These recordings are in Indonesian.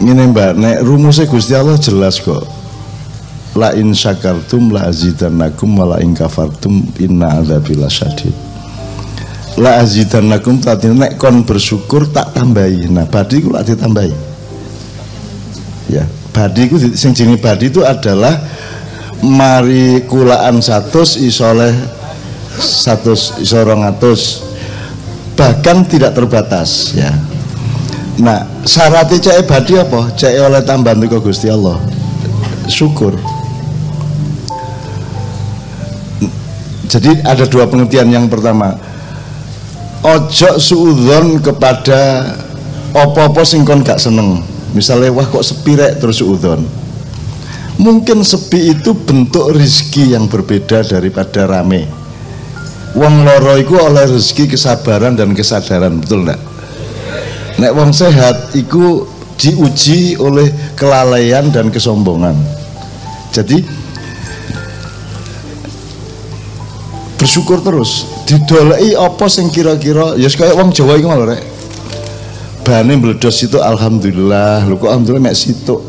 Ngene Mbak, nek rumusnya Gusti Allah jelas kok. La in syakartum la azidannakum wa la in kafartum inna adzabi lasyadid. La azidannakum tadi nek kon bersyukur tak tambahi. Nah, badi ku lak ditambahi. Ya, badi ku sing jenenge badi itu adalah mari kulaan satus isoleh satus iso rong atus. bahkan tidak terbatas ya nah syaratnya cek badi apa? Cek oleh tambahan teko Gusti Allah. Syukur. Jadi ada dua pengertian. Yang pertama ojo suudon kepada opo-opo sing kon gak seneng. Misalnya wah kok sepi rek terus suudon mungkin sepi itu bentuk rizki yang berbeda daripada rame. Wong loro iku oleh rezeki kesabaran dan kesadaran betul enggak nek wong sehat iku diuji oleh kelalaian dan kesombongan. Jadi bersyukur terus. Didolei apa sing kira-kira? Ya kayak wong Jawa iku lho rek. Bane meledos itu alhamdulillah. Lho kok alhamdulillah mek situk?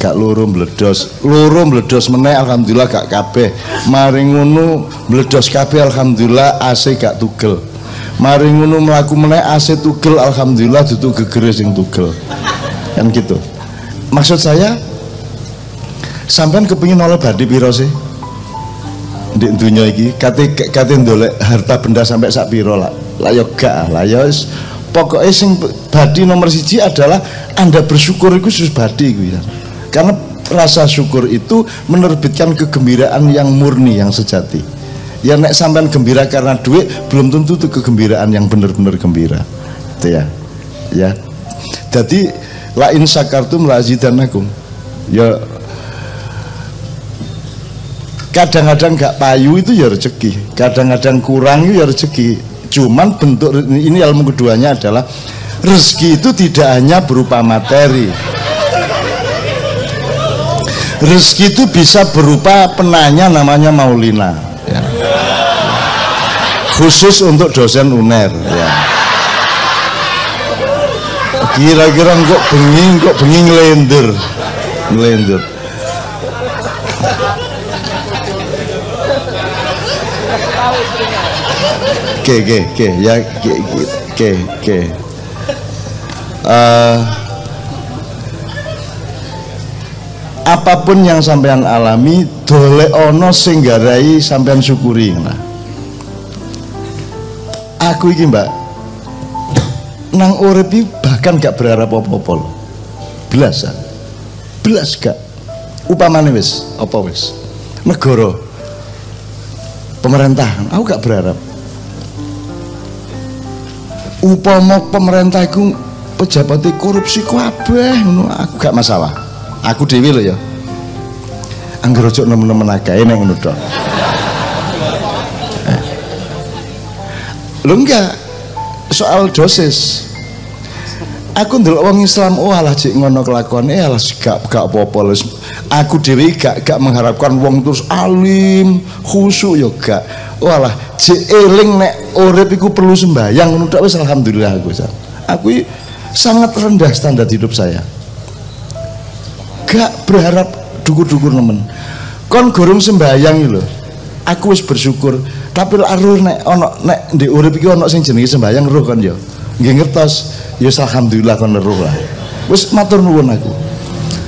Gak loro meledos loro meledos meneh alhamdulillah gak kabeh. Mari ngono meledos kabeh alhamdulillah AC gak tugel mari ngono mlaku meneh AC tugel alhamdulillah dudu gegere sing tugel. Kan gitu. Maksud saya sampean kepingin oleh badi piro sih? Di dunia iki kate kate ndolek harta benda sampai sak piro lah. Lah yo gak lah ya wis. Pokoknya sing badi nomor siji adalah anda bersyukur itu sus badi iku ya. Karena rasa syukur itu menerbitkan kegembiraan yang murni yang sejati ya nek sampean gembira karena duit belum tentu itu kegembiraan yang benar-benar gembira. Itu ya. Ya. Jadi la in syakartum la azidannakum. Ya. Kadang-kadang gak payu itu ya rezeki. Kadang-kadang kurang itu ya rezeki. Cuman bentuk ini ilmu keduanya adalah rezeki itu tidak hanya berupa materi. Rezeki itu bisa berupa penanya namanya Maulina. Khusus untuk dosen UNER ya. kira-kira kok bengi kok bengi ngelender ngelender Oke, oke, oke, ya, oke, oke, oke. Eh, apa pun yang sampean alami, dole ono sing garai sampean syukuri. Nah, aku iki mbak, nang urip bahkan gak berharap apa-apa loh. Belas, gak. Upamane wis, apa wis? Negara, pemerintahan, aku gak berharap. Upama pemerintah iku pejabat korupsi kabeh ngono. Aku gak masalah. Aku dhewe lho ya. Angger ojo nemen-nemen akeh nek ngono lho enggak. Soal dosis. Aku ndelok wong Islam oh alah cik ngono kelakuan eh alah gak gak lho. aku dhewe gak gak mengharapkan wong terus alim khusyuk ya gak. Walah cik eling nek urip iku perlu sembahyang ngono tok wis alhamdulillah aku aku sangat rendah standar hidup saya. Gak berharap dukur-dukur nemen. Kon gorong sembahyang lho. Aku wis bersyukur tapi aruh nek ono nek di urip iki ono sing jenenge sembahyang roh kon ya. Nggih ngertos ya alhamdulillah kon roh lah. Wis matur nuwun aku.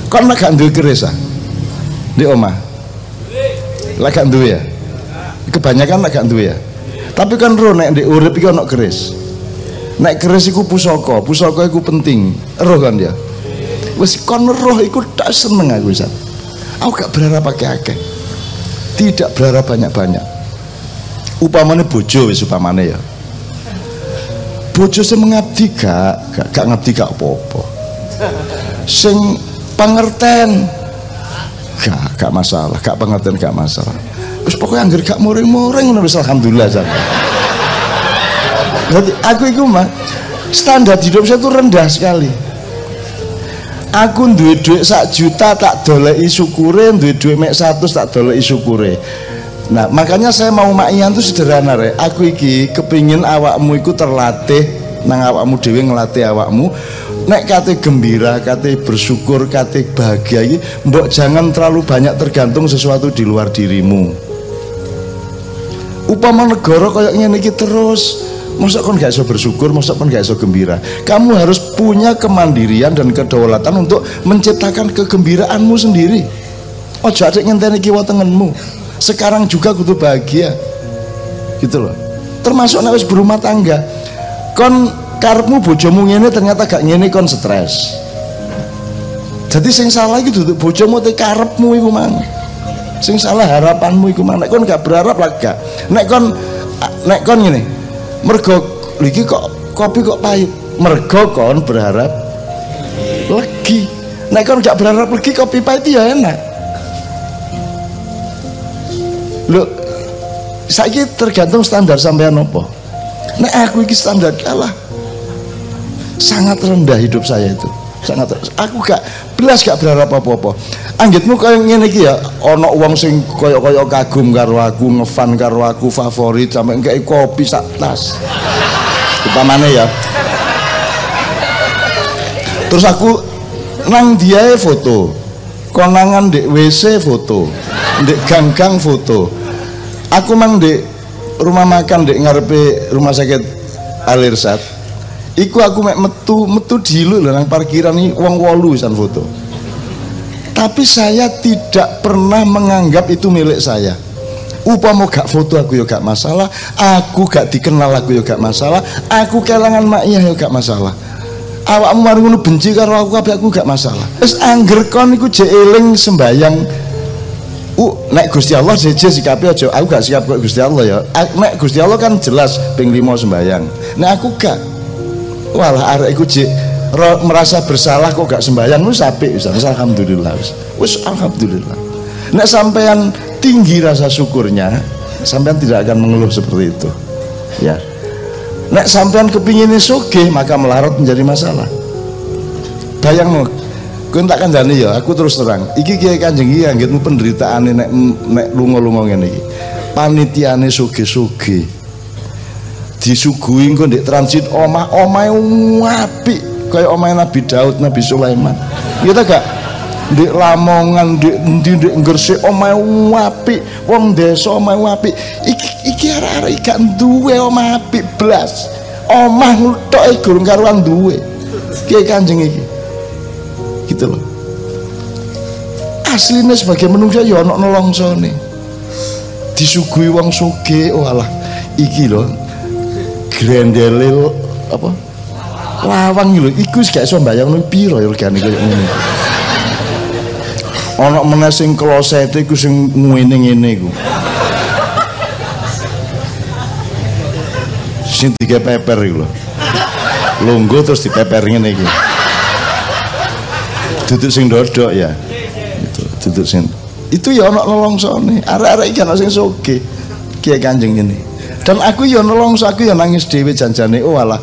Kon nek gak duwe keris ah? Di omah. Lek gak duwe ya? Kebanyakan nek gak duwe ya? Tapi kan roh nek di urip iki ono keris. Nek keris iku pusaka pusaka iku penting. Roh kan ya? Wis kon roh iku tak seneng aku San. aku gak berharap akeh-akeh. Tidak berharap banyak-banyak upamane bojo wis upamane ya. Bojo sing mengabdi gak gak, gak ngabdi gak apa-apa. Sing pangerten gak gak masalah. Gak pengertian gak masalah. Wis pokoknya anggar gak muring-muring ngono wis alhamdulillah San. Jadi aku itu mah standar hidup saya itu rendah sekali. Aku duwe duit sak juta tak dolei syukure duwe duit mek satu tak dolei syukure nah makanya saya mau makian tuh sederhana re aku iki kepingin awakmu iku terlatih nang awakmu dewe ngelatih awakmu nek kate gembira, kate bersyukur, kate bahagia iki mbok jangan terlalu banyak tergantung sesuatu di luar dirimu. Upama negara kayak ngene iki terus Masa kon gak iso bersyukur, masa kon gak iso gembira. Kamu harus punya kemandirian dan kedaulatan untuk menciptakan kegembiraanmu sendiri. Ojo ada ngenteni kiwa tengenmu. Sekarang juga kudu bahagia. Gitu loh. Termasuk nek berumah tangga. Kon karepmu bojomu ngene ternyata gak ngene kon stres. Jadi sing salah iki duduk bojomu te karepmu iku mang. Sing salah harapanmu iku mang. Nek kon gak berharap lah gak. Nek kon nek kon ngene, mergo lagi kok kopi kok pahit mergo kon berharap lagi nek kon gak berharap lagi kopi pahit ya enak lo saya tergantung standar sampean apa. Nek aku iki standar kalah. Sangat rendah hidup saya itu. Sangat aku gak belas gak berharap apa-apa. Anggitmu kaya ngene iki ya ana wong sing kaya-kaya kagum karo aku ngefan karo aku favorit sampe engke kopi sak tas. Utamane ya. Terus aku nang dia foto. Konangan di WC foto. Di ganggang foto aku mang di rumah makan di ngarepe rumah sakit Alirsat iku aku mek metu metu dilu lho nang parkiran iki wong 8 san foto. Tapi saya tidak pernah menganggap itu milik saya. Upama gak foto aku ya gak masalah aku gak dikenal aku ya gak masalah aku kelangan makiyah ya gak masalah. Awakmu mari benci karo aku kabeh aku gak masalah. Wis angger kon iku jek eling sembayang uh nek Gusti Allah jeje sikape aja aku gak siap kok Gusti Allah ya. Nek Gusti Allah kan jelas ping 5 sembayang nek aku gak walah arek iku jek merasa bersalah kok gak sembahyang wis apik wis alhamdulillah wis. Alhamdulillah. Nek sampean tinggi rasa syukurnya sampean tidak akan mengeluh seperti itu. Ya. Nek sampean kepingin soge maka melarat menjadi masalah. Bayangmu kau tak kandani ya aku terus terang. Iki kiai kanjeng iki anggitmu penderitaan nek nek lunga-lunga ngene iki. Panitiane soge-soge disuguhi kok ndek transit omah. Omahe apik kayak omah Nabi Daud Nabi Sulaiman. Kita gak? Di Lamongan di di, di Gresik omah wapi wong desa omah wapi iki iki arek-arek gak duwe omah apik blas. Omah e gurung karuan duwe. Kiai kanjeng iki gitu loh. Aslinya sebagai manusia ya ana nolongsone disuguhi wong sugih oh alah iki loh grendele apa? Lawang lho iku wis gak iso mbayangno piro ya regane koyo ngono ana meneh sing klosete iku sing ngene-ngene iku. Sing tiga peper iku lho lungguh terus dipeper ngene iki duduk sing dodok ya. Itu duduk sing itu ya ana nolongsone arek-arek iki ana sing soge kiai kanjeng ini dan aku ya nolongso aku ya nangis dhewe janjane oh alah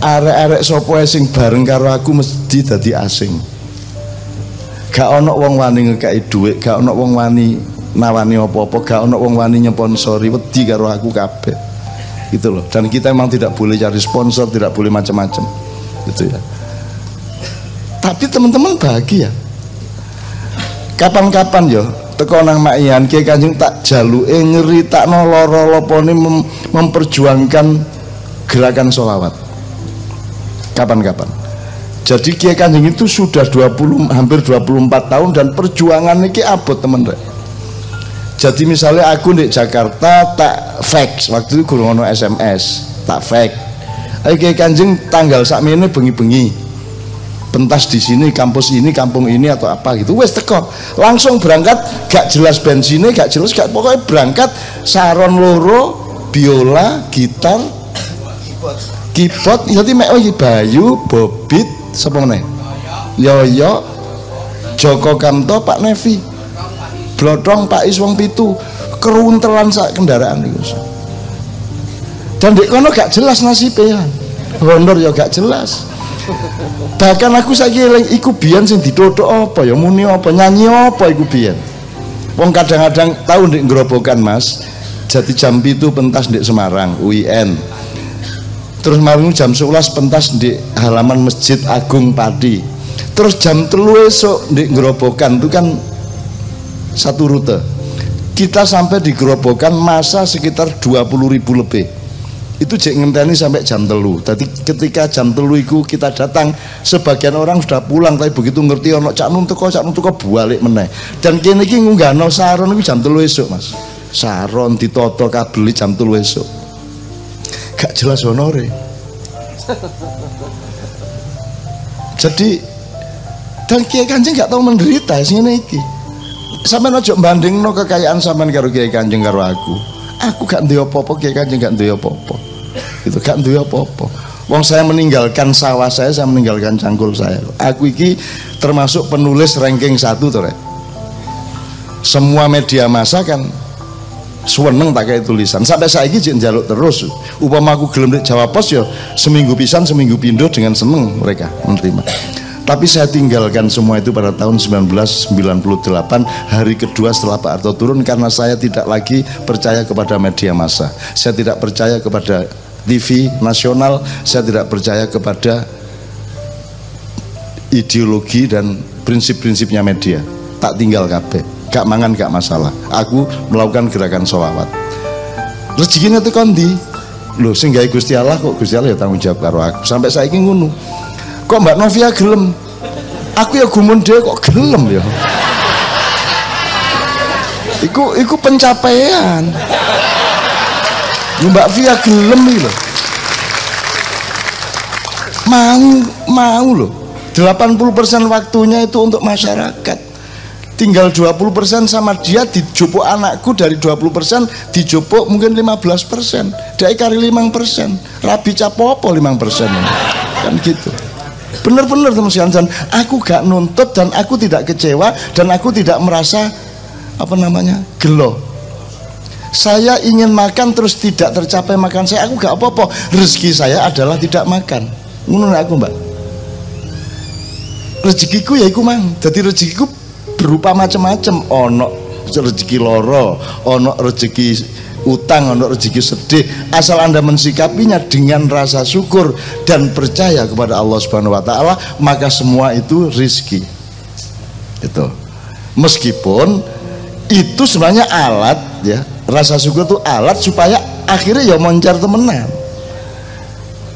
arek-arek sapa sing bareng karo aku mesti dadi asing. Gak ono wong wani ngekeki dhuwit gak ono wong wani nawani apa-apa gak ono wong wani nyponsori wedi karo aku kabeh. Gitu loh. Dan kita memang tidak boleh cari sponsor tidak boleh macam-macam. Gitu ya tapi teman-teman bahagia. Kapan-kapan yo teko nang kiai kanjeng tak jaluke ngeri tak no loro lopone mem memperjuangkan gerakan solawat kapan-kapan. Jadi Kiai Kanjeng itu sudah 20 hampir 24 tahun dan perjuangan ini abot teman teman jadi misalnya aku di Jakarta tak fax waktu itu guru SMS tak fax. Ayo Kiai Kanjeng tanggal ini bengi-bengi pentas di sini kampus ini kampung ini atau apa gitu. Wes teko. Langsung berangkat gak jelas bensinnya gak jelas gak pokoknya berangkat saron loro biola gitar keyboard. Jadi mek oh Bayu Bobit sapa meneh? Yoyo Joko Kamto Pak Nevi. Blodong Pak Iswong Pitu. Keruntelan sak kendaraan itu dan di kono gak jelas nasibnya. Honor ya gak jelas bahkan aku saiki eling iku biyen sing didodok apa ya muni apa nyanyi apa iku biyen? Wong kadang-kadang tahu ndek ngerobokan Mas. Jadi jam itu pentas di Semarang UIN terus malam jam 11 pentas di halaman Masjid Agung Padi. Terus jam telu esok di gerobokan itu kan satu rute. Kita sampai di gerobokan masa sekitar 20 ribu lebih itu cek ngenteni sampai jam telu. Tadi ketika jam telu itu kita datang sebagian orang sudah pulang tapi begitu ngerti ono cak nun teko cak nun teko balik meneh. Dan kini iki ngunggahno saron itu jam telu esok mas. Saron ditoto kabeli jam telu esok gak jelas honore jadi dan kiai kanjeng gak tahu menderita sini iki. Sampai nojo banding no kekayaan sampai karo kiai kanjeng karo aku. Aku gak duwe apa-apa kiai kanjeng gak duwe apa-apa itu gak duwe apa-apa. Wong saya meninggalkan sawah saya, saya meninggalkan cangkul saya. Aku iki termasuk penulis ranking satu tuh, Semua media massa kan suweneng kayak tulisan. Sampai saya jek jaluk terus. Upama aku gelem Jawa Pos ya seminggu pisan seminggu pindo dengan seneng mereka menerima. Tapi saya tinggalkan semua itu pada tahun 1998 hari kedua setelah Pak Harto turun karena saya tidak lagi percaya kepada media massa. Saya tidak percaya kepada TV nasional saya tidak percaya kepada ideologi dan prinsip-prinsipnya media. Tak tinggal kabeh gak mangan gak masalah. Aku melakukan gerakan sholawat rezekinya itu kondi loh sehingga Gusti Allah kok Gusti Allah ya tanggung jawab karo aku. Sampai saya ingin ngunu kok Mbak Novia gelem? Aku ya gumun dia kok gelem ya. Iku iku pencapaian Mbak Via gelem nih loh mau mau loh 80% waktunya itu untuk masyarakat. Tinggal 20% sama dia dijupuk anakku dari 20% dijupuk mungkin 15% dari kari 5% rabi capopo 5% kan gitu. Bener-bener teman sekalian aku gak nuntut dan aku tidak kecewa dan aku tidak merasa apa namanya gelo saya ingin makan terus tidak tercapai makan saya. Aku gak apa-apa. Rezeki saya adalah tidak makan. Menurut aku mbak? Rezekiku ya iku mang. Jadi rezekiku berupa macam-macam ono rezeki loro ono rezeki utang ono rezeki sedih. Asal anda mensikapinya dengan rasa syukur dan percaya kepada Allah Subhanahu Wa Taala maka semua itu rizki itu. Meskipun itu sebenarnya alat ya rasa syukur itu alat supaya akhirnya ya moncar temenan.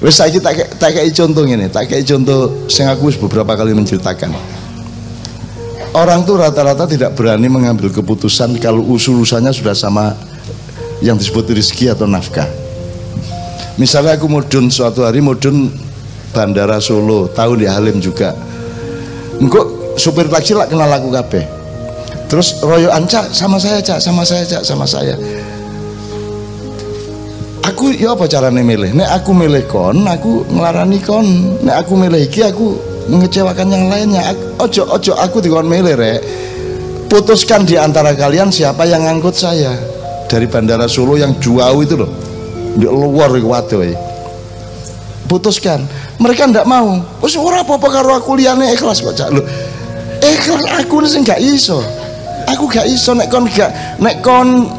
Wes saya tak tak kayak contoh ini tak kayak contoh saya aku beberapa kali menceritakan. Orang tuh rata-rata tidak berani mengambil keputusan kalau usul-usulnya sudah sama yang disebut rezeki atau nafkah. Misalnya aku mudun suatu hari mudun bandara Solo tahu di Halim juga. Engkau supir taksi lah kenal aku kabeh terus royo anca sama saya cak sama saya cak sama saya. Aku ya apa caranya milih? Nek aku milih kon aku ngelarani kon. Nek aku milih iki aku mengecewakan yang lainnya. Ojo ojo aku dikon milih rek. Putuskan di antara kalian siapa yang ngangkut saya. Dari bandara Solo yang jauh itu loh. Di luar waduh putuskan. Mereka ndak mau. Wis ora apa-apa karo aku liyane ikhlas kok cak. Lu ikhlas aku nih gak iso aku gak iso nek kon gak nek kon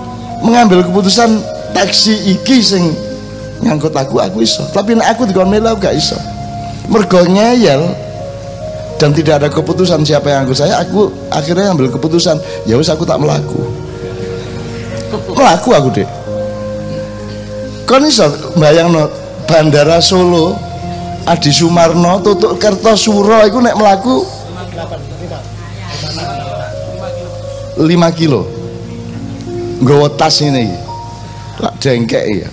mengambil keputusan taksi iki sing ngangkut aku aku iso. Tapi nek aku dikon aku gak iso. Mergo ngeyel dan tidak ada keputusan siapa yang aku saya aku akhirnya ambil keputusan ya wis aku tak melaku. Melaku aku deh kon iso bayang no bandara Solo Adi Sumarno tutup Kertosuro itu nek melaku 5 kilo. Nggawa tas ini lah jengkek ya.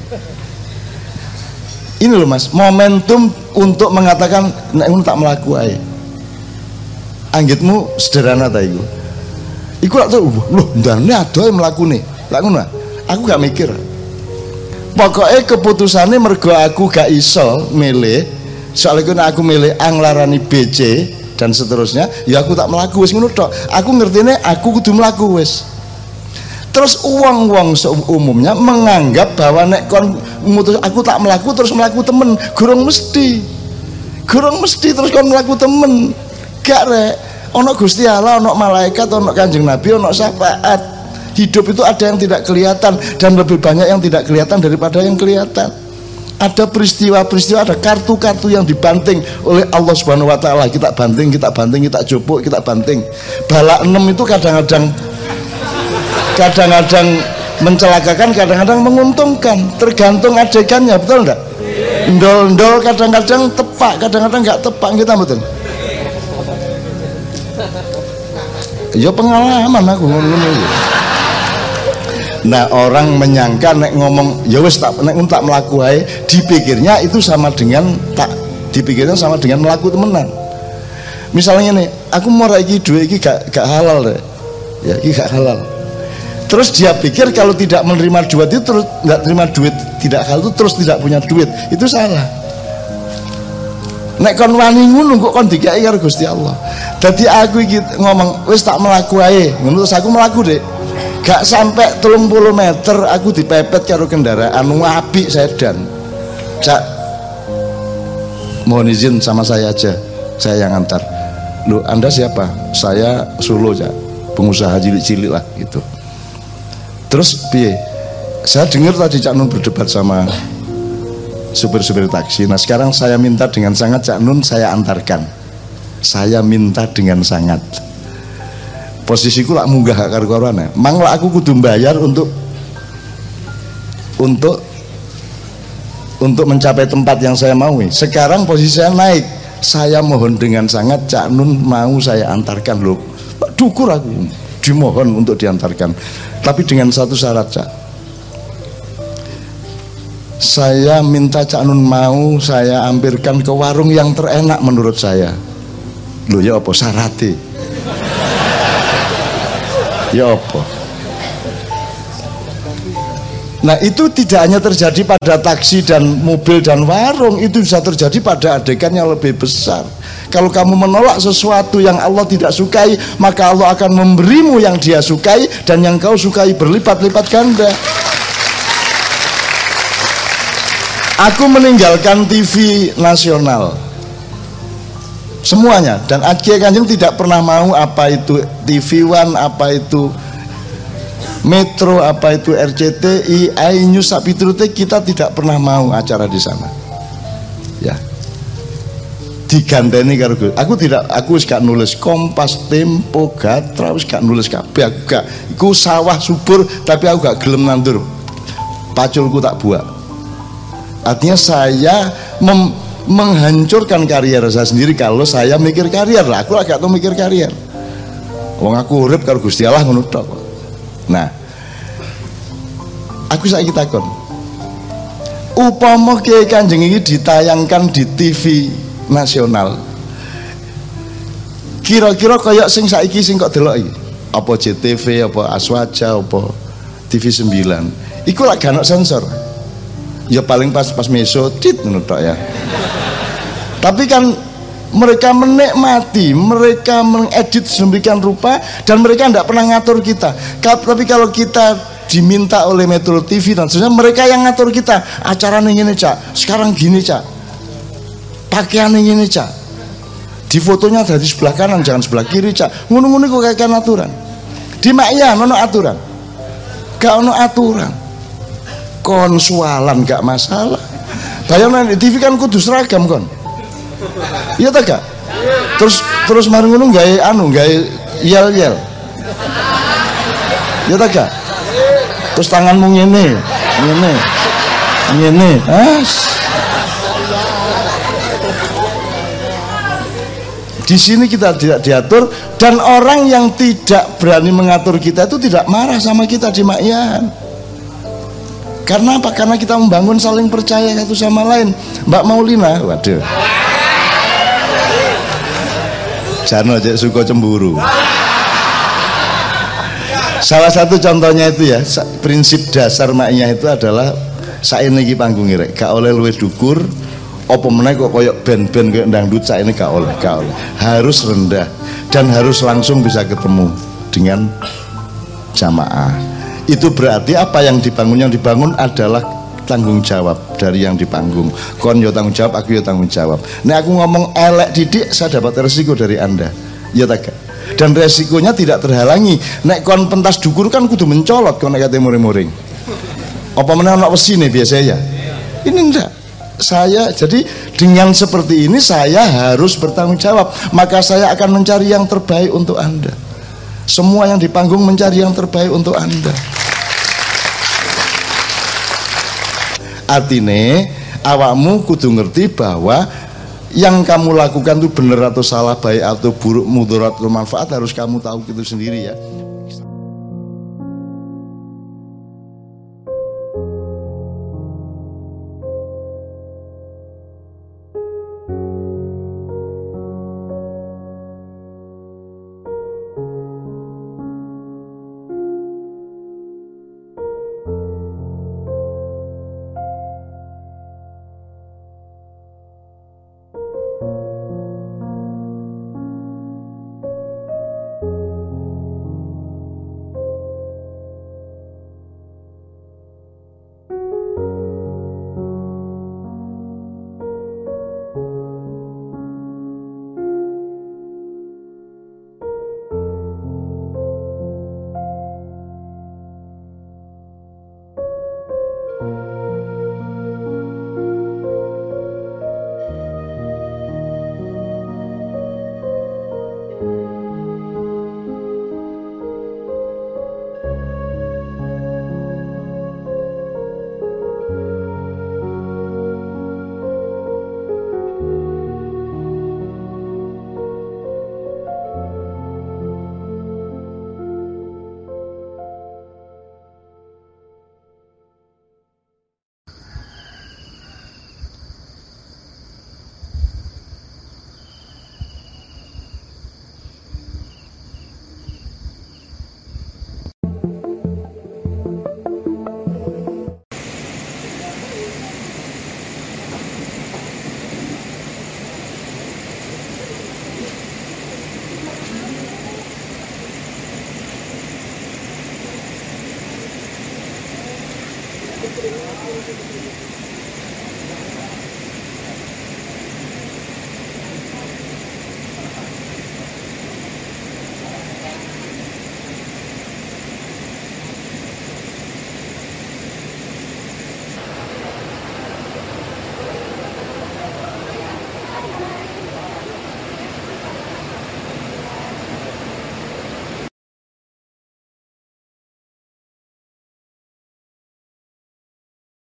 Ini loh mas momentum untuk mengatakan nek tak melaku aja anggitmu sederhana ta iku? Iku lak tuh loh ndane adoh mlakune. Lak ngono aku gak mikir. Pokoknya keputusannya mergo aku gak iso milih soalnya aku milih anglarani BC dan seterusnya ya aku tak melaku wis ngono tok. Aku ngertine aku kudu melaku wis. Terus uang-uang umumnya menganggap bahwa nek kon mutus aku tak melaku terus melaku temen. Gurung mesti. Gurung mesti terus kon melaku temen. Gak rek. Ono Gusti Allah ono malaikat ono kanjeng Nabi ono syafaat. Hidup itu ada yang tidak kelihatan dan lebih banyak yang tidak kelihatan daripada yang kelihatan ada peristiwa-peristiwa ada kartu-kartu yang dibanting oleh Allah Subhanahu wa taala. Kita banting kita banting kita jupuk kita banting. Balak enam itu kadang-kadang kadang-kadang mencelakakan kadang-kadang menguntungkan. Tergantung adegannya betul enggak ndol-ndol kadang-kadang tepak kadang-kadang enggak tepak. Kita betul ya pengalaman aku ngomong Nah orang menyangka nek ngomong ya wis tak nek tak melaku ae dipikirnya itu sama dengan tak dipikirnya sama dengan melaku temenan. Misalnya nih, aku mau iki duit iki gak gak halal deh. Ya iki gak halal. Terus dia pikir kalau tidak menerima duit itu terus nggak terima duit tidak halal itu terus tidak punya duit itu salah. Nek kon wani ngono kok kon dikai karo Gusti Allah. Dadi aku iki ngomong wis tak melaku ae, ngono terus aku melaku deh gak sampai telung puluh meter aku dipepet karo kendaraan wapi sedan. Cak mohon izin sama saya aja. Saya yang antar. Lu anda siapa? Saya Solo cak. Pengusaha cilik-cilik lah gitu. Terus piye? Saya dengar tadi Cak Nun berdebat sama supir-supir taksi. Nah sekarang saya minta dengan sangat Cak Nun saya antarkan. Saya minta dengan sangat posisiku lah munggah karo korone mang lah aku kudu bayar untuk untuk untuk mencapai tempat yang saya mau sekarang posisi saya naik. Saya mohon dengan sangat Cak Nun mau saya antarkan. Loh dukur aku. Dimohon untuk diantarkan. Tapi dengan satu syarat Cak. Saya minta Cak Nun mau saya ampirkan ke warung yang terenak menurut saya. Loh ya apa syaratnya ya apa? Nah itu tidak hanya terjadi pada taksi dan mobil dan warung Itu bisa terjadi pada adegan yang lebih besar. Kalau kamu menolak sesuatu yang Allah tidak sukai Maka Allah akan memberimu yang dia sukai Dan yang kau sukai berlipat-lipat ganda. Aku meninggalkan TV nasional semuanya. Dan Kiai Kanjeng tidak pernah mau apa itu TV One apa itu Metro apa itu RCTI iNews Sapitrute kita tidak pernah mau acara di sana. Ya. Diganteni karo aku tidak aku gak nulis Kompas Tempo Gatra wis gak nulis kabeh. Aku gak iku sawah subur tapi aku gak gelem nandur. Paculku tak buat artinya saya mem, menghancurkan karier saya sendiri kalau saya mikir karier lah. Aku agak tuh mikir karier. Wong aku urip karo Gusti Allah ngono nah aku saiki takon. Upama Kiai Kanjeng ini ditayangkan di TV nasional. Kira-kira kayak sing saiki sing kok delok iki? Apa JTV apa Aswaja apa TV 9 iku lak sensor. Ya paling pas pas meso tit ngono ya tapi kan mereka menikmati, mereka mengedit sedemikian rupa dan mereka tidak pernah ngatur kita. Tapi kalau kita diminta oleh Metro TV dan sebenarnya mereka yang ngatur kita. Acara ini cak, sekarang gini cak, pakaian ini cak. Di fotonya ada di sebelah kanan, jangan sebelah kiri cak. Ngunu-ngunu kok kayak aturan. Di Makya, nono aturan. Gak ono aturan. Konsualan gak masalah. Bayangkan di TV kan kudu seragam kon iya tak gak terus terus mari ngono gawe anu gawe yel yel iya tak gak terus tanganmu ngene ngene ngene. As di sini kita tidak diatur dan orang yang tidak berani mengatur kita itu tidak marah sama kita di makyan karena apa? Karena kita membangun saling percaya satu sama lain. Mbak Maulina, waduh Jano aja suka cemburu. Salah satu contohnya itu ya prinsip dasar maknya itu adalah saya ini panggung rek gak oleh luwe dukur apa meneh kok koyok band-band kayak dangdut saya ini gak oleh gak oleh. Harus rendah dan harus langsung bisa ketemu dengan jamaah. Itu berarti apa yang dibangun? Yang dibangun adalah tanggung jawab dari yang di panggung. Kon yo tanggung jawab aku yo tanggung jawab. Nah aku ngomong elek didik saya dapat resiko dari anda. Ya tak? Dan resikonya tidak terhalangi. Nek kon pentas dukur kan kudu mencolot kon nek kate muring-muring. Apa meneh ana wesi nih biasa ya? Ini enggak. Saya jadi dengan seperti ini saya harus bertanggung jawab. Maka saya akan mencari yang terbaik untuk anda. Semua yang di panggung mencari yang terbaik untuk anda artinya awakmu kudu ngerti bahwa yang kamu lakukan itu benar atau salah baik atau buruk mudarat atau manfaat harus kamu tahu itu sendiri ya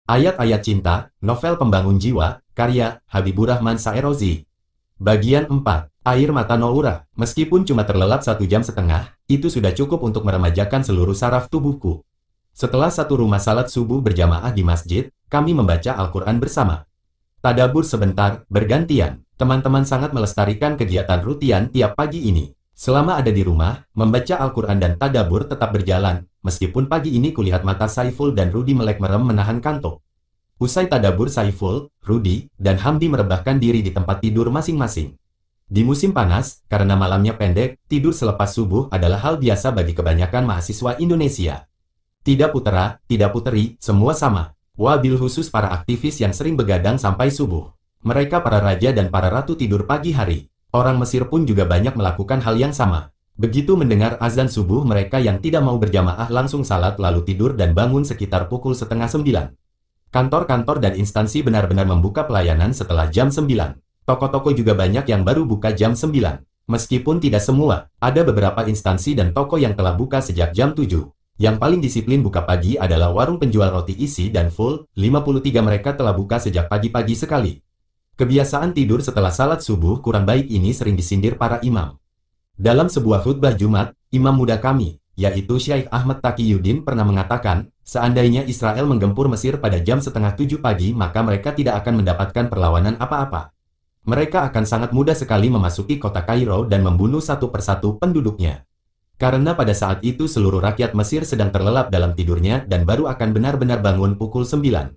Ayat-ayat Cinta, Novel Pembangun Jiwa, karya Habibur Rahman Saerozi. Bagian 4. Air mata Noura, meskipun cuma terlelap satu jam setengah, itu sudah cukup untuk meremajakan seluruh saraf tubuhku. Setelah satu rumah salat subuh berjamaah di masjid, kami membaca Al-Quran bersama. Tadabur sebentar, bergantian. Teman-teman sangat melestarikan kegiatan rutian tiap pagi ini. Selama ada di rumah, membaca Al-Quran dan tadabur tetap berjalan, Meskipun pagi ini kulihat mata Saiful dan Rudi melek merem menahan kantuk. Usai tadabur Saiful, Rudi, dan Hamdi merebahkan diri di tempat tidur masing-masing. Di musim panas, karena malamnya pendek, tidur selepas subuh adalah hal biasa bagi kebanyakan mahasiswa Indonesia. Tidak putera, tidak puteri, semua sama. Wabil khusus para aktivis yang sering begadang sampai subuh. Mereka para raja dan para ratu tidur pagi hari. Orang Mesir pun juga banyak melakukan hal yang sama. Begitu mendengar azan subuh mereka yang tidak mau berjamaah langsung salat lalu tidur dan bangun sekitar pukul setengah sembilan. Kantor-kantor dan instansi benar-benar membuka pelayanan setelah jam sembilan. Toko-toko juga banyak yang baru buka jam sembilan. Meskipun tidak semua, ada beberapa instansi dan toko yang telah buka sejak jam tujuh. Yang paling disiplin buka pagi adalah warung penjual roti isi dan full, 53 mereka telah buka sejak pagi-pagi sekali. Kebiasaan tidur setelah salat subuh kurang baik ini sering disindir para imam. Dalam sebuah khutbah Jumat, imam muda kami, yaitu Syaikh Ahmad Taqiyuddin pernah mengatakan, seandainya Israel menggempur Mesir pada jam setengah tujuh pagi maka mereka tidak akan mendapatkan perlawanan apa-apa. Mereka akan sangat mudah sekali memasuki kota Kairo dan membunuh satu persatu penduduknya. Karena pada saat itu seluruh rakyat Mesir sedang terlelap dalam tidurnya dan baru akan benar-benar bangun pukul sembilan.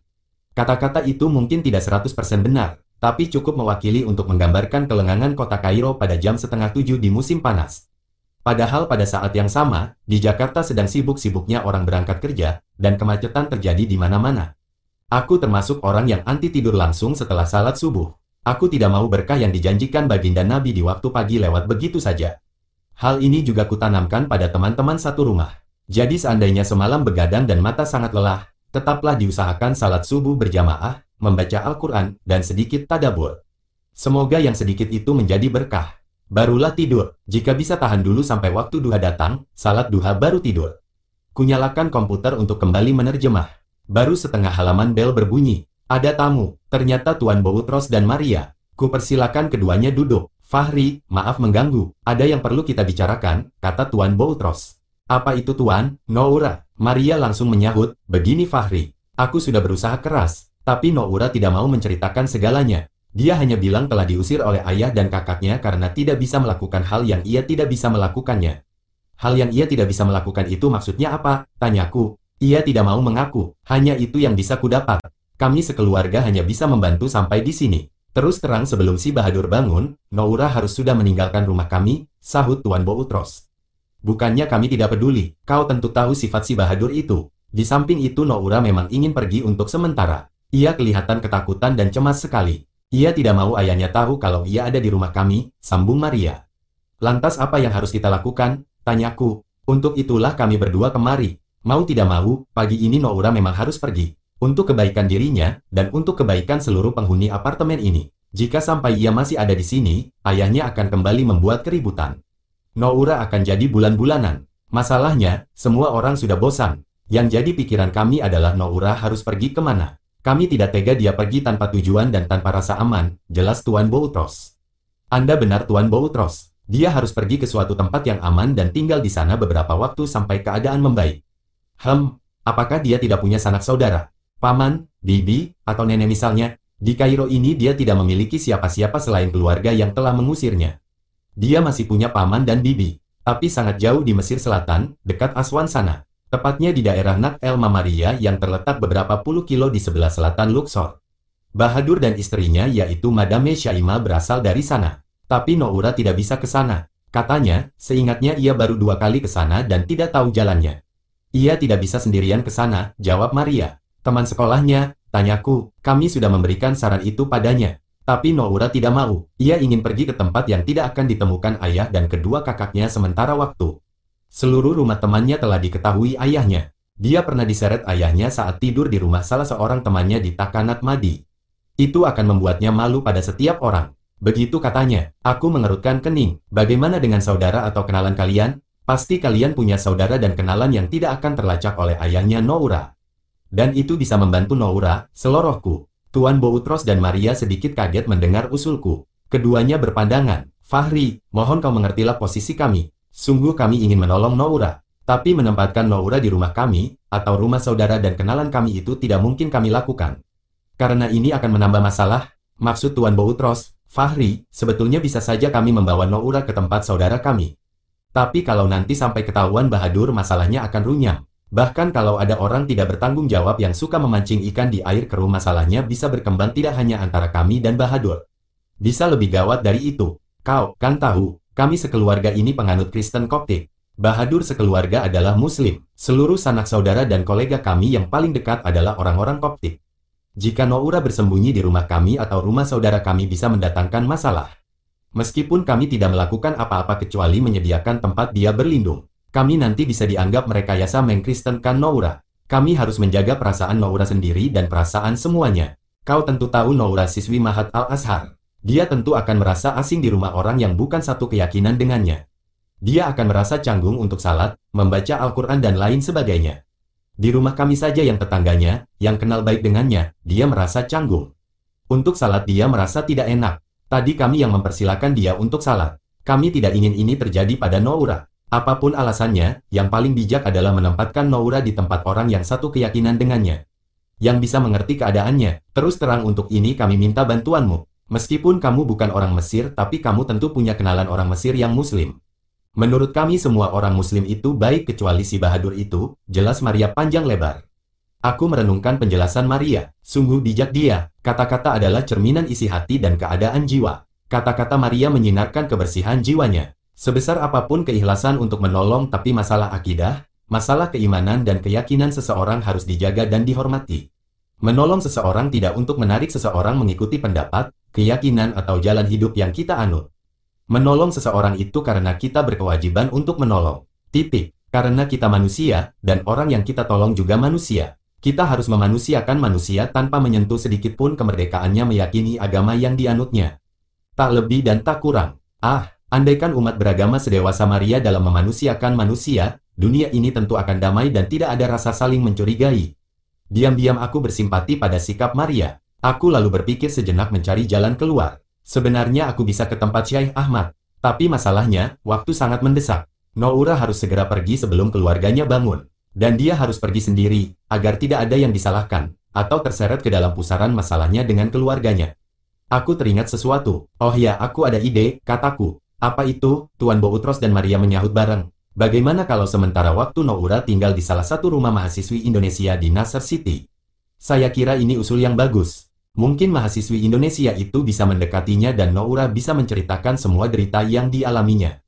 Kata-kata itu mungkin tidak 100% benar, tapi cukup mewakili untuk menggambarkan kelengangan kota Kairo pada jam setengah tujuh di musim panas. Padahal pada saat yang sama, di Jakarta sedang sibuk-sibuknya orang berangkat kerja, dan kemacetan terjadi di mana-mana. Aku termasuk orang yang anti tidur langsung setelah salat subuh. Aku tidak mau berkah yang dijanjikan baginda Nabi di waktu pagi lewat begitu saja. Hal ini juga kutanamkan pada teman-teman satu rumah. Jadi seandainya semalam begadang dan mata sangat lelah, tetaplah diusahakan salat subuh berjamaah, membaca Al-Quran, dan sedikit tadabur. Semoga yang sedikit itu menjadi berkah. Barulah tidur. Jika bisa tahan dulu sampai waktu duha datang, salat duha baru tidur. Kunyalakan komputer untuk kembali menerjemah. Baru setengah halaman bel berbunyi. Ada tamu, ternyata Tuan Boutros dan Maria. Ku persilakan keduanya duduk. Fahri, maaf mengganggu. Ada yang perlu kita bicarakan, kata Tuan Boutros. Apa itu Tuan? Noura. Maria langsung menyahut, begini Fahri. Aku sudah berusaha keras, tapi Noura tidak mau menceritakan segalanya. Dia hanya bilang telah diusir oleh ayah dan kakaknya karena tidak bisa melakukan hal yang ia tidak bisa melakukannya. Hal yang ia tidak bisa melakukan itu maksudnya apa? Tanyaku. Ia tidak mau mengaku, hanya itu yang bisa kudapat. Kami sekeluarga hanya bisa membantu sampai di sini. Terus terang sebelum si Bahadur bangun, Noura harus sudah meninggalkan rumah kami, sahut Tuan Boutros. Bukannya kami tidak peduli, kau tentu tahu sifat si Bahadur itu. Di samping itu Noura memang ingin pergi untuk sementara. Ia kelihatan ketakutan dan cemas sekali. Ia tidak mau ayahnya tahu kalau ia ada di rumah kami, sambung Maria. Lantas apa yang harus kita lakukan? Tanyaku. Untuk itulah kami berdua kemari. Mau tidak mau, pagi ini Noura memang harus pergi. Untuk kebaikan dirinya, dan untuk kebaikan seluruh penghuni apartemen ini. Jika sampai ia masih ada di sini, ayahnya akan kembali membuat keributan. Noura akan jadi bulan-bulanan. Masalahnya, semua orang sudah bosan. Yang jadi pikiran kami adalah Noura harus pergi ke mana. Kami tidak tega dia pergi tanpa tujuan dan tanpa rasa aman, jelas Tuan Boutros. Anda benar Tuan Boutros. Dia harus pergi ke suatu tempat yang aman dan tinggal di sana beberapa waktu sampai keadaan membaik. Hem, apakah dia tidak punya sanak saudara? Paman, bibi, atau nenek misalnya? Di Kairo ini dia tidak memiliki siapa-siapa selain keluarga yang telah mengusirnya. Dia masih punya paman dan bibi, tapi sangat jauh di Mesir Selatan, dekat Aswan sana tepatnya di daerah Nak El Mamaria yang terletak beberapa puluh kilo di sebelah selatan Luxor. Bahadur dan istrinya yaitu Madame Syaima berasal dari sana. Tapi Noura tidak bisa ke sana. Katanya, seingatnya ia baru dua kali ke sana dan tidak tahu jalannya. Ia tidak bisa sendirian ke sana, jawab Maria. Teman sekolahnya, tanyaku, kami sudah memberikan saran itu padanya. Tapi Noura tidak mau. Ia ingin pergi ke tempat yang tidak akan ditemukan ayah dan kedua kakaknya sementara waktu. Seluruh rumah temannya telah diketahui ayahnya. Dia pernah diseret ayahnya saat tidur di rumah salah seorang temannya di Takanat Madi. Itu akan membuatnya malu pada setiap orang. Begitu katanya, aku mengerutkan kening. Bagaimana dengan saudara atau kenalan kalian? Pasti kalian punya saudara dan kenalan yang tidak akan terlacak oleh ayahnya Noura. Dan itu bisa membantu Noura, selorohku. Tuan Boutros dan Maria sedikit kaget mendengar usulku. Keduanya berpandangan. Fahri, mohon kau mengertilah posisi kami. Sungguh kami ingin menolong Noura, tapi menempatkan Noura di rumah kami, atau rumah saudara dan kenalan kami itu tidak mungkin kami lakukan. Karena ini akan menambah masalah, maksud Tuan Boutros, Fahri, sebetulnya bisa saja kami membawa Noura ke tempat saudara kami. Tapi kalau nanti sampai ketahuan Bahadur masalahnya akan runyam. Bahkan kalau ada orang tidak bertanggung jawab yang suka memancing ikan di air keruh masalahnya bisa berkembang tidak hanya antara kami dan Bahadur. Bisa lebih gawat dari itu. Kau kan tahu, kami sekeluarga ini penganut Kristen Koptik. Bahadur sekeluarga adalah Muslim. Seluruh sanak saudara dan kolega kami yang paling dekat adalah orang-orang Koptik. Jika Noura bersembunyi di rumah kami atau rumah saudara kami bisa mendatangkan masalah. Meskipun kami tidak melakukan apa-apa kecuali menyediakan tempat dia berlindung, kami nanti bisa dianggap merekayasa mengkristenkan Noura. Kami harus menjaga perasaan Noura sendiri dan perasaan semuanya. Kau tentu tahu Noura siswi Mahat Al-Azhar. Dia tentu akan merasa asing di rumah orang yang bukan satu keyakinan dengannya. Dia akan merasa canggung untuk salat, membaca Al-Quran dan lain sebagainya. Di rumah kami saja yang tetangganya, yang kenal baik dengannya, dia merasa canggung. Untuk salat dia merasa tidak enak. Tadi kami yang mempersilahkan dia untuk salat. Kami tidak ingin ini terjadi pada Noura. Apa pun alasannya, yang paling bijak adalah menempatkan Noura di tempat orang yang satu keyakinan dengannya. Yang bisa mengerti keadaannya. Terus terang untuk ini kami minta bantuanmu. Meskipun kamu bukan orang Mesir, tapi kamu tentu punya kenalan orang Mesir yang Muslim. Menurut kami semua orang Muslim itu baik kecuali si Bahadur itu, jelas Maria panjang lebar. Aku merenungkan penjelasan Maria, sungguh bijak dia, kata-kata adalah cerminan isi hati dan keadaan jiwa. Kata-kata Maria menyinarkan kebersihan jiwanya. Sebesar apa pun keikhlasan untuk menolong tapi masalah akidah, masalah keimanan dan keyakinan seseorang harus dijaga dan dihormati. Menolong seseorang tidak untuk menarik seseorang mengikuti pendapat, keyakinan atau jalan hidup yang kita anut. Menolong seseorang itu karena kita berkewajiban untuk menolong. Titik. Karena kita manusia, dan orang yang kita tolong juga manusia. Kita harus memanusiakan manusia tanpa menyentuh sedikit pun kemerdekaannya meyakini agama yang dianutnya. Tak lebih dan tak kurang. Ah, andaikan umat beragama sedewasa Maria dalam memanusiakan manusia, dunia ini tentu akan damai dan tidak ada rasa saling mencurigai. Diam-diam aku bersimpati pada sikap Maria. Aku lalu berpikir sejenak mencari jalan keluar. Sebenarnya aku bisa ke tempat Syekh Ahmad. Tapi masalahnya, waktu sangat mendesak. Noura harus segera pergi sebelum keluarganya bangun. Dan dia harus pergi sendiri, agar tidak ada yang disalahkan, atau terseret ke dalam pusaran masalahnya dengan keluarganya. Aku teringat sesuatu. Oh ya, aku ada ide, kataku. Apa itu? Tuan Boutros dan Maria menyahut bareng. Bagaimana kalau sementara waktu Noura tinggal di salah satu rumah mahasiswi Indonesia di Nasser City? Saya kira ini usul yang bagus. Mungkin mahasiswi Indonesia itu bisa mendekatinya dan Noura bisa menceritakan semua derita yang dialaminya.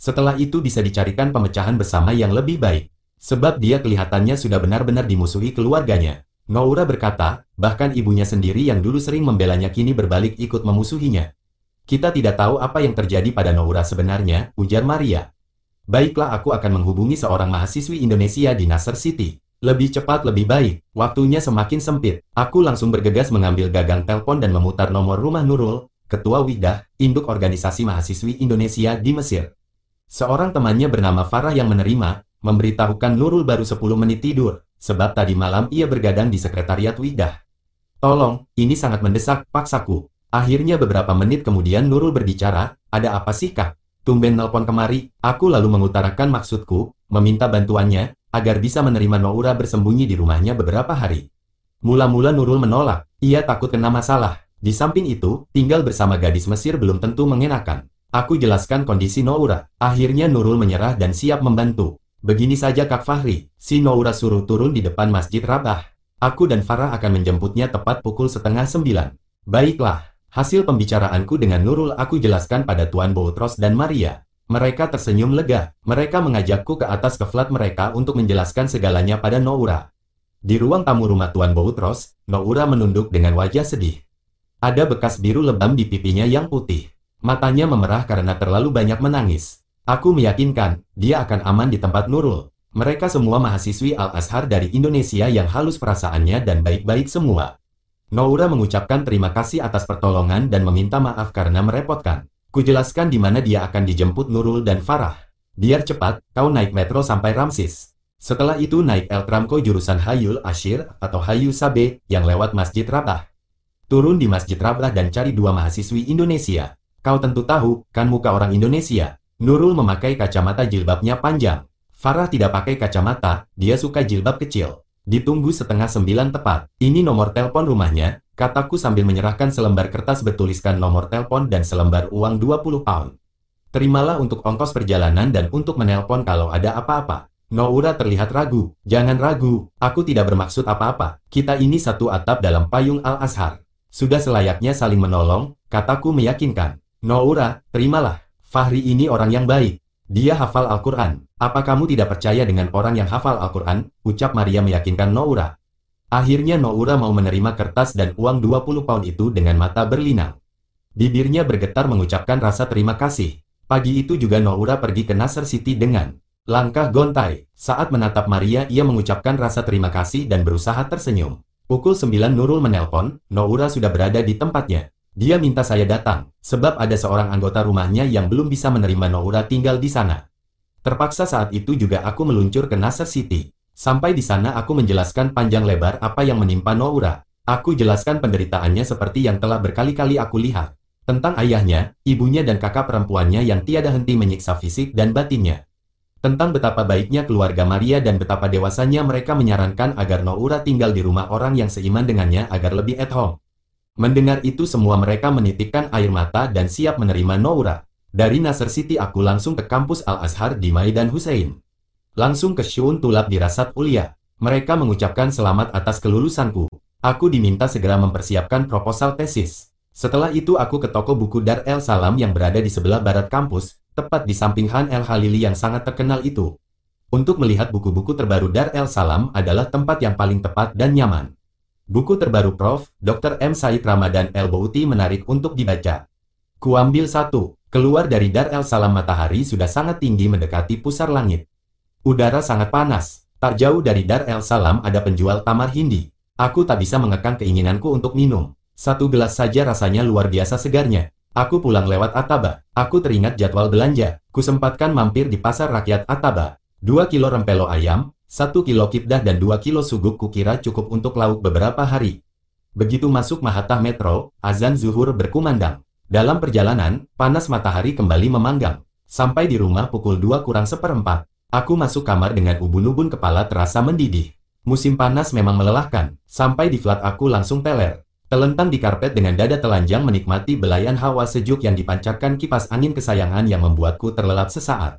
Setelah itu bisa dicarikan pemecahan bersama yang lebih baik. Sebab dia kelihatannya sudah benar-benar dimusuhi keluarganya. Noura berkata, bahkan ibunya sendiri yang dulu sering membelanya kini berbalik ikut memusuhinya. Kita tidak tahu apa yang terjadi pada Noura sebenarnya, ujar Maria. Baiklah aku akan menghubungi seorang mahasiswi Indonesia di Nasser City. Lebih cepat lebih baik, waktunya semakin sempit. Aku langsung bergegas mengambil gagang telepon dan memutar nomor rumah Nurul, Ketua Widah, Induk Organisasi Mahasiswi Indonesia di Mesir. Seorang temannya bernama Farah yang menerima, memberitahukan Nurul baru 10 menit tidur, sebab tadi malam ia bergadang di sekretariat Widah. Tolong, ini sangat mendesak, paksaku. Akhirnya beberapa menit kemudian Nurul berbicara, ada apa sih kak? Tumben nelpon kemari, aku lalu mengutarakan maksudku, meminta bantuannya, agar bisa menerima Noura bersembunyi di rumahnya beberapa hari. Mula-mula Nurul menolak, ia takut kena masalah. Di samping itu, tinggal bersama gadis Mesir belum tentu mengenakan. Aku jelaskan kondisi Noura. Akhirnya Nurul menyerah dan siap membantu. Begini saja Kak Fahri, si Noura suruh turun di depan Masjid Rabah. Aku dan Farah akan menjemputnya tepat pukul setengah sembilan. Baiklah, Hasil pembicaraanku dengan Nurul aku jelaskan pada Tuan Boutros dan Maria. Mereka tersenyum lega. Mereka mengajakku ke atas ke flat mereka untuk menjelaskan segalanya pada Noura. Di ruang tamu rumah Tuan Boutros, Noura menunduk dengan wajah sedih. Ada bekas biru lebam di pipinya yang putih. Matanya memerah karena terlalu banyak menangis. Aku meyakinkan, dia akan aman di tempat Nurul. Mereka semua mahasiswi Al-Azhar dari Indonesia yang halus perasaannya dan baik-baik semua. Noura mengucapkan terima kasih atas pertolongan dan meminta maaf karena merepotkan. Kujelaskan di mana dia akan dijemput Nurul dan Farah. Biar cepat, kau naik metro sampai Ramsis. Setelah itu naik El Tramco jurusan Hayul Ashir atau Hayu Sabe yang lewat Masjid Rabah. Turun di Masjid Rabah dan cari dua mahasiswi Indonesia. Kau tentu tahu, kan muka orang Indonesia. Nurul memakai kacamata jilbabnya panjang. Farah tidak pakai kacamata, dia suka jilbab kecil. Ditunggu setengah sembilan tepat. Ini nomor telepon rumahnya, kataku sambil menyerahkan selembar kertas bertuliskan nomor telepon dan selembar uang 20 pound. Terimalah untuk ongkos perjalanan dan untuk menelpon kalau ada apa-apa. Noura terlihat ragu. Jangan ragu, aku tidak bermaksud apa-apa. Kita ini satu atap dalam payung Al-Azhar. Sudah selayaknya saling menolong, kataku meyakinkan. Noura, terimalah. Fahri ini orang yang baik. Dia hafal Al-Quran. Apa kamu tidak percaya dengan orang yang hafal Al-Quran? Ucap Maria meyakinkan Noura. Akhirnya Noura mau menerima kertas dan uang 20 pound itu dengan mata berlinang. Bibirnya bergetar mengucapkan rasa terima kasih. Pagi itu juga Noura pergi ke Nasser City dengan langkah gontai. Saat menatap Maria ia mengucapkan rasa terima kasih dan berusaha tersenyum. Pukul 9 Nurul menelpon, Noura sudah berada di tempatnya. Dia minta saya datang, sebab ada seorang anggota rumahnya yang belum bisa menerima Noura tinggal di sana. Terpaksa saat itu juga aku meluncur ke Nasser City. Sampai di sana aku menjelaskan panjang lebar apa yang menimpa Noura. Aku jelaskan penderitaannya seperti yang telah berkali-kali aku lihat. Tentang ayahnya, ibunya dan kakak perempuannya yang tiada henti menyiksa fisik dan batinnya. Tentang betapa baiknya keluarga Maria dan betapa dewasanya mereka menyarankan agar Noura tinggal di rumah orang yang seiman dengannya agar lebih at home. Mendengar itu semua mereka menitikkan air mata dan siap menerima Noura. Dari Nasser City aku langsung ke kampus Al-Azhar di Maidan Hussein. Langsung ke Syun Tulab di Rasat Ulia. Mereka mengucapkan selamat atas kelulusanku. Aku diminta segera mempersiapkan proposal tesis. Setelah itu aku ke toko buku Dar El Salam yang berada di sebelah barat kampus, tepat di samping Han El Halili yang sangat terkenal itu. Untuk melihat buku-buku terbaru Dar El Salam adalah tempat yang paling tepat dan nyaman. Buku terbaru Prof. Dr. M. Said Ramadan El Bouti menarik untuk dibaca. Kuambil satu, Keluar dari Dar El Salam matahari sudah sangat tinggi mendekati pusar langit. Udara sangat panas, Tak jauh dari Dar El Salam ada penjual tamar Hindi. Aku tak bisa mengekang keinginanku untuk minum. Satu gelas saja rasanya luar biasa segarnya. Aku pulang lewat Ataba. Aku teringat jadwal belanja. Kusempatkan mampir di pasar rakyat Ataba. Dua kilo rempelo ayam, satu kilo kipdah dan dua kilo suguk kukira cukup untuk lauk beberapa hari. Begitu masuk Mahatah Metro, azan zuhur berkumandang. Dalam perjalanan, panas matahari kembali memanggang. Sampai di rumah pukul 2 kurang seperempat. Aku masuk kamar dengan ubun-ubun kepala terasa mendidih. Musim panas memang melelahkan. Sampai di flat aku langsung teler. Telentang di karpet dengan dada telanjang menikmati belayan hawa sejuk yang dipancarkan kipas angin kesayangan yang membuatku terlelap sesaat.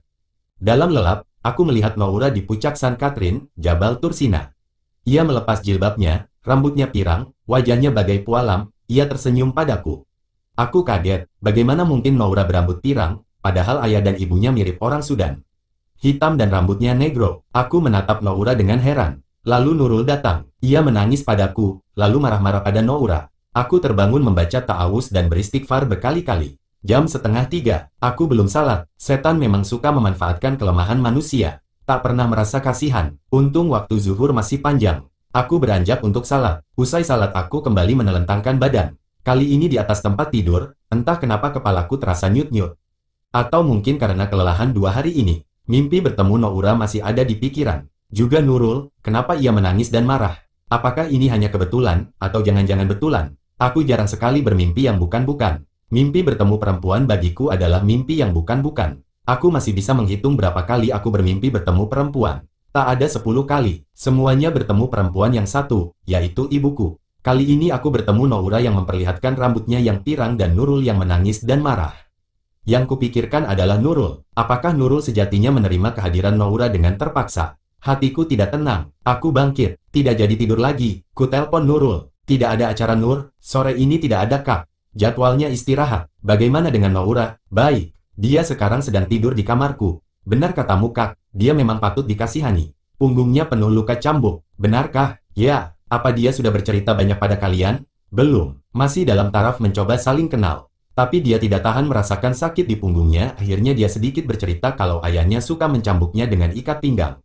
Dalam lelap, aku melihat Noura di puncak San Catherine, Jabal Tursina. Ia melepas jilbabnya, rambutnya pirang, wajahnya bagai pualam, ia tersenyum padaku. Aku kaget, bagaimana mungkin Noura berambut pirang, padahal ayah dan ibunya mirip orang Sudan. Hitam dan rambutnya negro, aku menatap Noura dengan heran. Lalu Nurul datang. Ia menangis padaku, lalu marah-marah pada Noura. Aku terbangun membaca ta'awus dan beristighfar berkali-kali. Jam setengah tiga, aku belum salat. Setan memang suka memanfaatkan kelemahan manusia. Tak pernah merasa kasihan. Untung waktu zuhur masih panjang. Aku beranjak untuk salat. Usai salat aku kembali menelentangkan badan. Kali ini di atas tempat tidur, entah kenapa kepalaku terasa nyut-nyut. Atau mungkin karena kelelahan dua hari ini. Mimpi bertemu Noura masih ada di pikiran. Juga Nurul, kenapa ia menangis dan marah? Apakah ini hanya kebetulan, atau jangan-jangan betulan? Aku jarang sekali bermimpi yang bukan-bukan. Mimpi bertemu perempuan bagiku adalah mimpi yang bukan-bukan. Aku masih bisa menghitung berapa kali aku bermimpi bertemu perempuan. Tak ada sepuluh kali. Semuanya bertemu perempuan yang satu, yaitu ibuku. Kali ini aku bertemu Noura yang memperlihatkan rambutnya yang pirang dan Nurul yang menangis dan marah. Yang kupikirkan adalah Nurul. Apakah Nurul sejatinya menerima kehadiran Noura dengan terpaksa? Hatiku tidak tenang. Aku bangkit. Tidak jadi tidur lagi. Ku telpon Nurul. Tidak ada acara Nur. Sore ini tidak ada kak. Jadwalnya istirahat. Bagaimana dengan Naura? Baik. Dia sekarang sedang tidur di kamarku. Benar katamu kak. Dia memang patut dikasihani. Punggungnya penuh luka cambuk. Benarkah? Ya. Apa dia sudah bercerita banyak pada kalian? Belum. Masih dalam taraf mencoba saling kenal. Tapi dia tidak tahan merasakan sakit di punggungnya, akhirnya dia sedikit bercerita kalau ayahnya suka mencambuknya dengan ikat pinggang.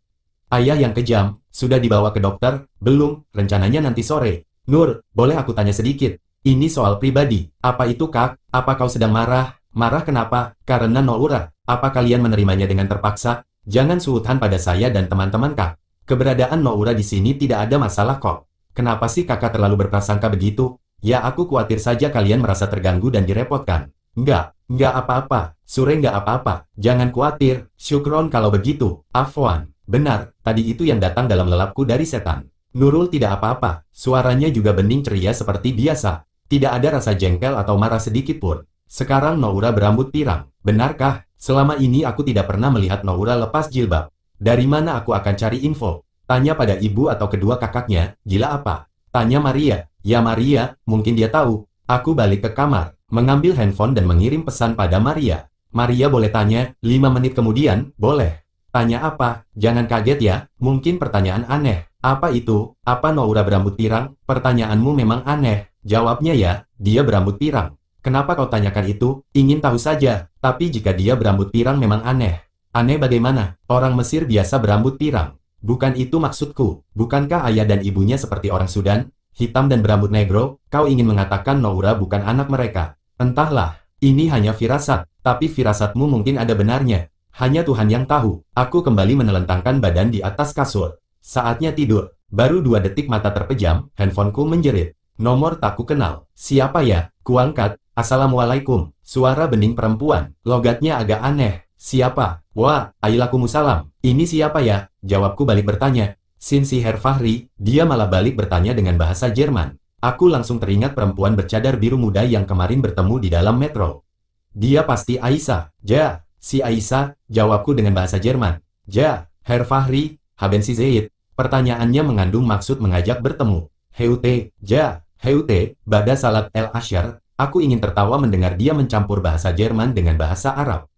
Ayah yang kejam, sudah dibawa ke dokter? Belum, rencananya nanti sore. Nur, boleh aku tanya sedikit? Ini soal pribadi. Apa itu kak? Apa kau sedang marah? Marah kenapa? Karena Noura. Apa kalian menerimanya dengan terpaksa? Jangan suhutan pada saya dan teman-teman kak. Keberadaan Noura di sini tidak ada masalah kok. Kenapa sih kakak terlalu berprasangka begitu? Ya aku khawatir saja kalian merasa terganggu dan direpotkan. Enggak, enggak apa-apa. Sure enggak apa-apa. Jangan khawatir. Syukron kalau begitu. Afwan. Benar, tadi itu yang datang dalam lelapku dari setan. Nurul tidak apa-apa, suaranya juga bening ceria seperti biasa. Tidak ada rasa jengkel atau marah sedikit pun. Sekarang Noura berambut pirang. Benarkah? Selama ini aku tidak pernah melihat Noura lepas jilbab. Dari mana aku akan cari info? Tanya pada ibu atau kedua kakaknya, gila apa? Tanya Maria. Ya Maria, mungkin dia tahu. Aku balik ke kamar, mengambil handphone dan mengirim pesan pada Maria. Maria boleh tanya, lima menit kemudian, boleh. Tanya apa? Jangan kaget ya, mungkin pertanyaan aneh. Apa itu? Apa Noura berambut pirang? Pertanyaanmu memang aneh. Jawabnya ya, dia berambut pirang. Kenapa kau tanyakan itu? Ingin tahu saja. Tapi jika dia berambut pirang memang aneh. Aneh bagaimana? Orang Mesir biasa berambut pirang. Bukan itu maksudku. Bukankah ayah dan ibunya seperti orang Sudan? Hitam dan berambut negro? Kau ingin mengatakan Noura bukan anak mereka. Entahlah, ini hanya firasat. Tapi firasatmu mungkin ada benarnya. Hanya Tuhan yang tahu. Aku kembali menelentangkan badan di atas kasur. Saatnya tidur. Baru dua detik mata terpejam, handphoneku menjerit. Nomor tak ku kenal. Siapa ya? Kuangkat. Assalamualaikum. Suara bening perempuan. Logatnya agak aneh. Siapa? Wah, Musalam. Ini siapa ya? Jawabku balik bertanya. Sinsi Herfahri, dia malah balik bertanya dengan bahasa Jerman. Aku langsung teringat perempuan bercadar biru muda yang kemarin bertemu di dalam metro. Dia pasti Aisyah. Ja, Si Aisyah, jawabku dengan bahasa Jerman. Ja, Herr Fahri, haben Sie Zaid. Pertanyaannya mengandung maksud mengajak bertemu. Heute, ja, Heute, Bada Salat El Ashar, aku ingin tertawa mendengar dia mencampur bahasa Jerman dengan bahasa Arab.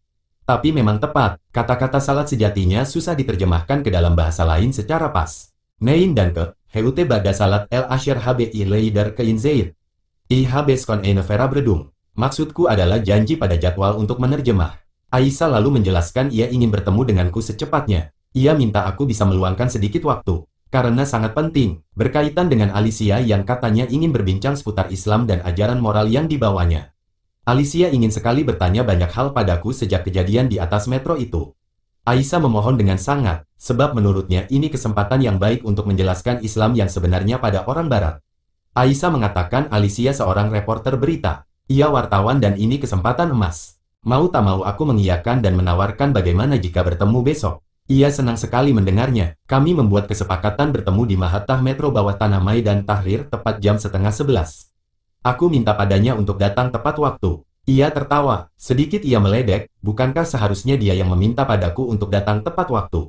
Tapi memang tepat, kata-kata salat sejatinya susah diterjemahkan ke dalam bahasa lain secara pas. Nein dan ke, Heute Bada Salat El Ashar HBI Leider ke Zaid. I habes kon eine Verabredung. Maksudku adalah janji pada jadwal untuk menerjemah. Aisyah lalu menjelaskan ia ingin bertemu denganku secepatnya. Ia minta aku bisa meluangkan sedikit waktu, karena sangat penting, berkaitan dengan Alicia yang katanya ingin berbincang seputar Islam dan ajaran moral yang dibawanya. Alicia ingin sekali bertanya banyak hal padaku sejak kejadian di atas metro itu. Aisyah memohon dengan sangat, sebab menurutnya ini kesempatan yang baik untuk menjelaskan Islam yang sebenarnya pada orang Barat. Aisyah mengatakan Alicia seorang reporter berita. Ia wartawan dan ini kesempatan emas. Mau tak mau aku mengiyakan dan menawarkan bagaimana jika bertemu besok. Ia senang sekali mendengarnya. Kami membuat kesepakatan bertemu di Mahathir Metro bawah Tanah dan Tahrir tepat jam setengah sebelas. Aku minta padanya untuk datang tepat waktu. Ia tertawa, sedikit ia meledek, bukankah seharusnya dia yang meminta padaku untuk datang tepat waktu?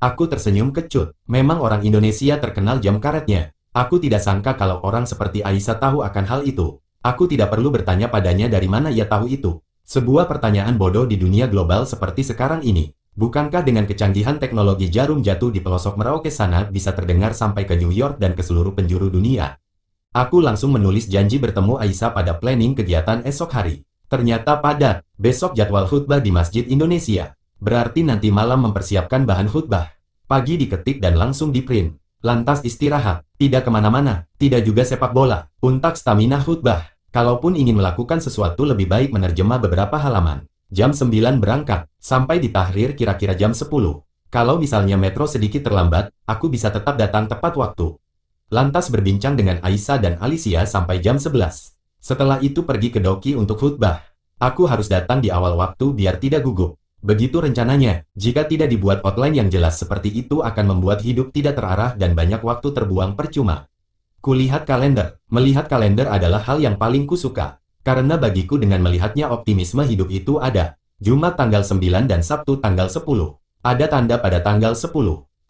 Aku tersenyum kecut, memang orang Indonesia terkenal jam karetnya. Aku tidak sangka kalau orang seperti Aisyah tahu akan hal itu. Aku tidak perlu bertanya padanya dari mana ia tahu itu. Sebuah pertanyaan bodoh di dunia global seperti sekarang ini. Bukankah dengan kecanggihan teknologi jarum jatuh di pelosok Merauke sana bisa terdengar sampai ke New York dan ke seluruh penjuru dunia? Aku langsung menulis janji bertemu Aisyah pada planning kegiatan esok hari. Ternyata padat, besok jadwal khutbah di Masjid Indonesia. Berarti nanti malam mempersiapkan bahan khutbah. Pagi diketik dan langsung diprint. Lantas istirahat, tidak ke mana-mana, tidak juga sepak bola. Untak stamina khutbah. Kalaupun ingin melakukan sesuatu lebih baik menerjemah beberapa halaman. Jam 9 berangkat, sampai di Tahrir kira-kira jam 10. Kalau misalnya metro sedikit terlambat, aku bisa tetap datang tepat waktu. Lantas berbincang dengan Aisyah dan Alicia sampai jam 11. Setelah itu pergi ke Doki untuk khutbah. Aku harus datang di awal waktu biar tidak gugup. Begitu rencananya, jika tidak dibuat outline yang jelas seperti itu akan membuat hidup tidak terarah dan banyak waktu terbuang percuma. Kulihat kalender. Melihat kalender adalah hal yang paling kusuka. Karena bagiku dengan melihatnya optimisme hidup itu ada. Jumat tanggal 9 dan Sabtu tanggal 10. Ada tanda pada tanggal 10.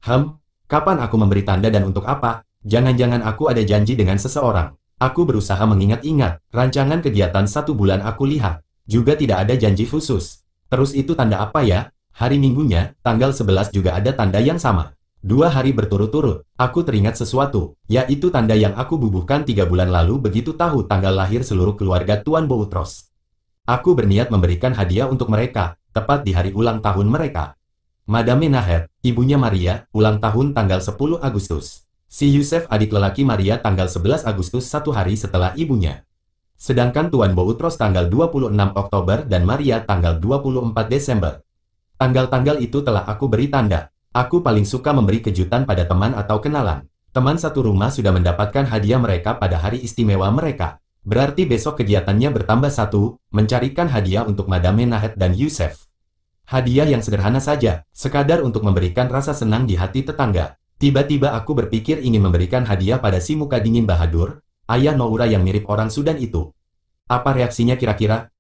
Hem, kapan aku memberi tanda dan untuk apa? Jangan-jangan aku ada janji dengan seseorang. Aku berusaha mengingat-ingat, rancangan kegiatan satu bulan aku lihat. Juga tidak ada janji khusus. Terus itu tanda apa ya? Hari minggunya, tanggal 11 juga ada tanda yang sama. Dua hari berturut-turut, aku teringat sesuatu, yaitu tanda yang aku bubuhkan tiga bulan lalu begitu tahu tanggal lahir seluruh keluarga Tuan Boutros. Aku berniat memberikan hadiah untuk mereka, tepat di hari ulang tahun mereka. Madame Naher, ibunya Maria, ulang tahun tanggal 10 Agustus. Si Yusuf adik lelaki Maria tanggal 11 Agustus satu hari setelah ibunya. Sedangkan Tuan Boutros tanggal 26 Oktober dan Maria tanggal 24 Desember. Tanggal-tanggal itu telah aku beri tanda. Aku paling suka memberi kejutan pada teman atau kenalan. Teman satu rumah sudah mendapatkan hadiah mereka pada hari istimewa mereka. Berarti besok kegiatannya bertambah satu, mencarikan hadiah untuk Madame Nahed dan Yusuf. Hadiah yang sederhana saja, sekadar untuk memberikan rasa senang di hati tetangga. Tiba-tiba aku berpikir ingin memberikan hadiah pada si muka dingin Bahadur, ayah Noura yang mirip orang Sudan itu. Apa reaksinya kira-kira?